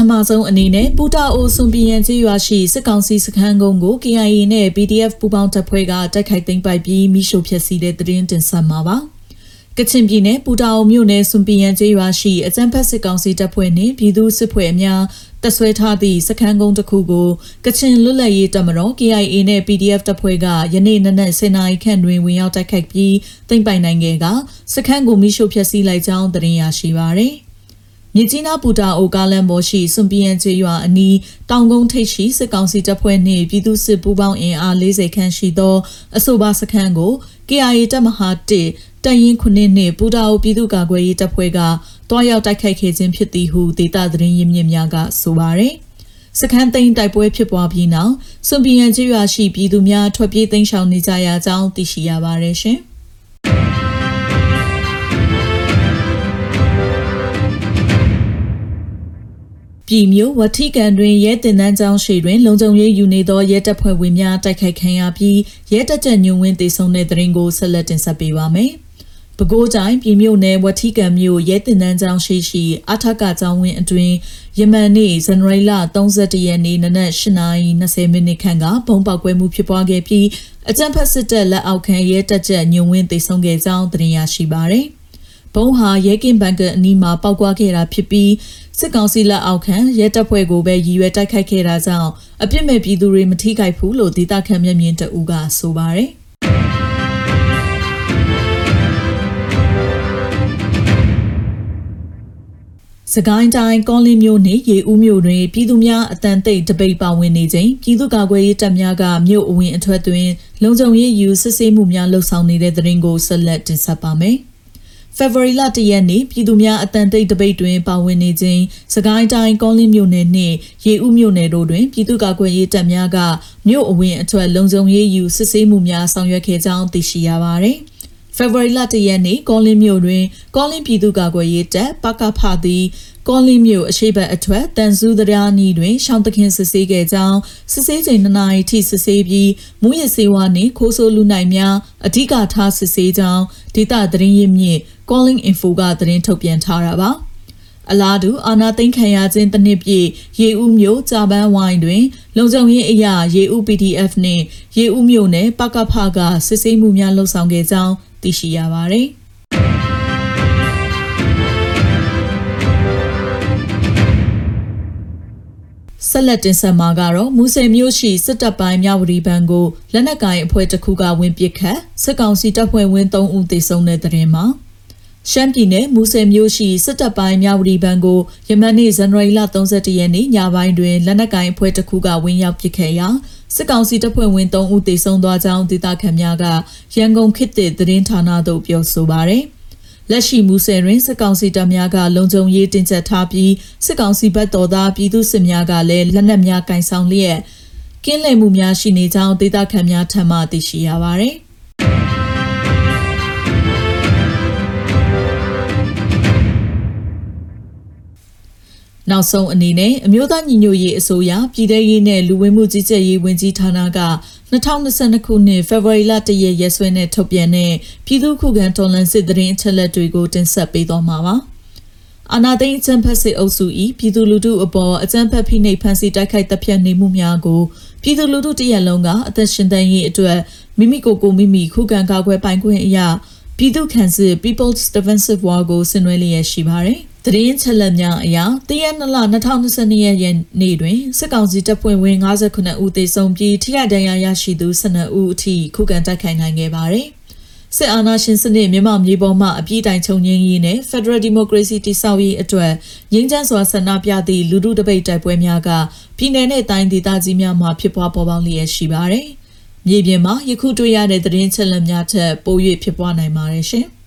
ပထမဆုံးအနေနဲ့ပူတာအိုစွန်ပီယန်ကျေးရွာရှိစစ်ကောင်စီစခန်းကုန်းကို KIA နဲ့ PDF ပူးပေါင်းတပ်ဖွဲ့ကတိုက်ခိုက်သိမ်းပိုက်ပြီးမိရှုဖျက်ဆီးတဲ့သတင်းတင်ဆက်မှာပါ။ကချင်ပြည်နယ်ပူတာအိုမြို့နယ်စွန်ပီယန်ကျေးရွာရှိအကြမ်းဖက်စစ်ကောင်စီတပ်ဖွဲ့နှင့်ပြည်သူစစ်ဖွဲ့အများတပ်ဆွဲထားသည့်စခန်းကုန်းတစ်ခုကိုကချင်လွတ်လပ်ရေးတပ်မတော် KIA နဲ့ PDF တပ်ဖွဲ့ကယနေ့နနက်10:00နာရီခန့်တွင်ဝင်ရောက်တိုက်ခိုက်ပြီးသိမ်းပိုက်နိုင်ခဲ့ကစခန်းကိုမိရှုဖျက်ဆီးလိုက်ကြောင်းသတင်းရရှိပါရသည်။ မြကြီးနားပူတာအိုကားလန်ဘော်ရှိစွန်ပီယန်ကျေးရွာအနီးတောင်ကုန်းထိပ်ရှိစစ်ကောင်စီတပ်ဖွဲ့နှင့်ပြည်သူစစ်ပူးပေါင်းအင်အား40ခန့်ရှိသောအဆိုပါစခန်းကို KIA တပ်မဟာ1တရင်ခုနှစ်နှင့်ပူတာအိုပြည်သူ့ကာကွယ်ရေးတပ်ဖွဲ့ကတွားရောက်တိုက်ခိုက်ခဲ့ခြင်းဖြစ်သည်ဟုဒေတာသတင်းရင်းမြစ်များကဆိုပါရယ်စခန်းသိမ်းတိုက်ပွဲဖြစ်ပွားပြီးနောက်စွန်ပီယန်ကျေးရွာရှိပြည်သူများထွက်ပြေးသိမ်းရှောင်နေကြရကြောင်းသိရှိရပါတယ်ရှင်။ ပြည်မျိုးဝတိကန်တွင်ရဲတင်တန်းကျောင်းရှိတွင်လုံခြုံရေးယူနေသောရဲတပ်ဖွဲ့ဝင်များတိုက်ခိုက်ခံရပြီးရဲတပ်ချက်ညွန်ဝင်းတေဆုံးတဲ့တရင်ကိုဆက်လက်တင်ဆက်ပေးပါမယ်။ပဲခူးတိုင်းပြည်မျိုးနယ်ဝတိကန်မြို့ရဲတင်တန်းကျောင်းရှိရှိအထက်ကကျောင်းဝင်းအတွင်ယမန်နေ့ဇန်နဝါရီလ31ရက်နေ့နနက်8:20မိနစ်ခန့်ကဘုံပေါက်ကွဲမှုဖြစ်ပွားခဲ့ပြီးအကြမ်းဖက်စစ်တပ်လက်အောက်ခံရဲတပ်ချက်ညွန်ဝင်းတေဆုံးခဲ့ကြောင်းသတင်းရရှိပါရယ်။ ဘုံဟာရဲကင်းဘန်ကအနီးမှာပောက်ကွာခဲ့တာဖြစ်ပြီးစစ်ကောင်စီလက်အောက်ခံရဲတပ်ဖွဲ့ကိုပဲရည်ရွယ်တိုက်ခိုက်ခဲ့တာကြောင့်အပြစ်မဲ့ပြည်သူတွေမထိခိုက်ဘူးလို့ဒေသခံမျက်မြင်တအူးကဆိုပါတယ်စကိုင်းတိုင်းကောလင်းမြို့နှင့်ရေဦးမြို့တွင်ပြည်သူများအတန်တိတ်တပိတ်ပါဝင်နေချိန်ပြည်သူ့ကာကွယ်ရေးတပ်များကမြို့အဝင်အထွက်တွင် လုံခြုံရေးယူစစ်ဆေးမှုများလှုပ်ဆောင်နေတဲ့တဲ့ရင်ကိုဆက်လက်တင်ဆက်ပါမယ်။ ဖေဖော်ဝါရီလ၁ရက်နေ့ပြည်သူများအတန်တိတ်တပိတ်တွင်ပါဝင်နေခြင်းစကိုင်းတိုင်းကောလင်းမြို့နယ်နှင့်ရေဦးမြို့နယ်တို့တွင်ပြည်သူ့ကာကွယ်ရေးတပ်များကမြို့အဝင်အထွက်လုံခြုံရေးယူစစ်ဆေးမှုများဆောင်ရွက်ခဲ့ကြောင်းသိရှိရပါသည်ဖေဖော်ဝါရီလ၁ရက်နေ့ကောလင်းမြို့တွင်ကောလင်းပြည်သူ့ကာကွယ်ရေးတပ်ပကဖသည်ကောလင်းမြို့အရှိတ်အထွက်တန်စုတရားနီတွင်ရှောင်းသခင်စစ်ဆေးခဲ့ကြောင်းစစ်ဆေးချိန်2နာရီထိစစ်ဆေးပြီးမူရစေဝါနှင့်ခိုးဆိုးလူနိုင်များအဓိကထားစစ်ဆေးကြောင်းဒေသသတင်းရင်းမြစ် calling info ကသတင်းထုတ်ပြန်ထားတာပါအလားတူအာနာသိန်းခံရခြင်းတစ်နှစ်ပြည့်ရေဦးမြို့ကြာပန်းဝိုင်းတွင် လုံခြုံရေးအရာရေဦး PDF နှင့်ရေဦးမြို့နယ်ပကဖကစစ်ဆေးမှုများလှုပ်ဆောင်ခဲ့ကြောင်းသိရှိရပါသည်ဆက်လက်တင်ဆက်မှာကတော့မူဆယ်မြို့ရှိစစ်တပ်ပိုင်းမြဝတီဘဏ်ကိုလက်နက်ကိုင်အဖွဲ့တစ်ခုကဝင်ပစ်ခတ်စစ်ကောင်စီတပ်ဖွဲ့ဝင်3ဦးသေဆုံးတဲ့တဲ့ရင်မှာ ရှမ်းပြည်နယ်မူဆယ်မြို့ရှိစစ်တပ်ပိုင်းမြဝတီဘဏ်ကိုယမန်နေ့ဇန်နဝါရီလ31ရက်နေ့ညပိုင်းတွင်လက်နက်ကိုင်အဖွဲ့တစ်ခုကဝင်ရောက်ပစ်ခတ်ရာစစ်ကောင်စီတပ်ဖွဲ့ဝင်3ဦးသေဆုံးသွားကြောင်းဒေသခံများကရန်ကုန်ခေတ်သစ်သတင်းဌာနသို့ပြောဆိုပါရယ်လက်ရှိမူဆယ်တွင်စစ်ကောင်စီတပ်များကလုံခြုံရေးတင်ကျပ်ထားပြီးစစ်ကောင်စီဘက်တော်သားပြည်သူစစ်များကလည်းလက်နက်များကင်ဆောင်လျက်ကင်းလည်မှုများရှိနေကြောင်းဒေသခံများထံမှသိရှိရပါသည် နောက်ဆုံးအနေနဲ့အမျိုးသားညီညွတ်ရေးအစိုးရပြည်ထရေးနဲ့လူဝင်မှုကြီးကြပ်ရေးဝန်ကြီးဌာနက2022ခုနှစ်ဖေဖော်ဝါရီလ1ရက်ရက်စွဲနဲ့ထုတ်ပြန်တဲ့ပြည်သူ့ခုခံတော်လှန်စစ်တရင်အချက်လက်တွေကိုတင်ဆက်ပေးသွားမှာပါ။အာနာသိန်းအကြံဖက်စစ်အုပ်စု၏ပြည်သူလူထုအပေါ်အကြံဖက်ဖိနှိပ်ဖန်ဆီးတိုက်ခိုက်တပ်ဖြတ်နေမှုများကိုပြည်သူလူထုတရက်လုံးကအသက်ရှင်သန်ရေးအတွက်မိမိကိုယ်ကိုမိမိခုခံကာကွယ်ပိုင်ခွင့်အရာပြည်သူ့ခံစစ် People's Defensive War ကိုဆင်နွှဲလျက်ရှိပါတယ်။ သတင်းချက်လက်များအရတရက်2လ2022ရက်နေ့တွင်စစ်ကောင်စီတပ်ဖွဲ့ဝင်59ဦးသေဆုံးပြီးထိခိုက်ဒဏ်ရာရရှိသူ12ဦးအထိခုခံတိုက်ခိုက်နိုင်ခဲ့ပါတယ်။စစ်အာဏာရှင်စနစ်မြန်မာမြေပေါ်မှအပြည့်တိုင်ချုပ်ငြိမ်းရေးနဲ့ Federal Democracy တည်ဆောက်ရေးအတွက်ငြိမ်းချမ်းစွာဆန္ဒပြသည့်လူထုတပိတ်တိုက်ပွဲများကပြည်내နဲ့တိုင်းဒေသကြီးများမှာဖြစ်ပွားပေါ်ပေါက်လျက်ရှိပါတယ်။မြေပြင်မှာယခုတွေ့ရတဲ့သတင်းချက်လက်များထက်ပို၍ဖြစ်ပွားနိုင်ပါတယ်ရှင်။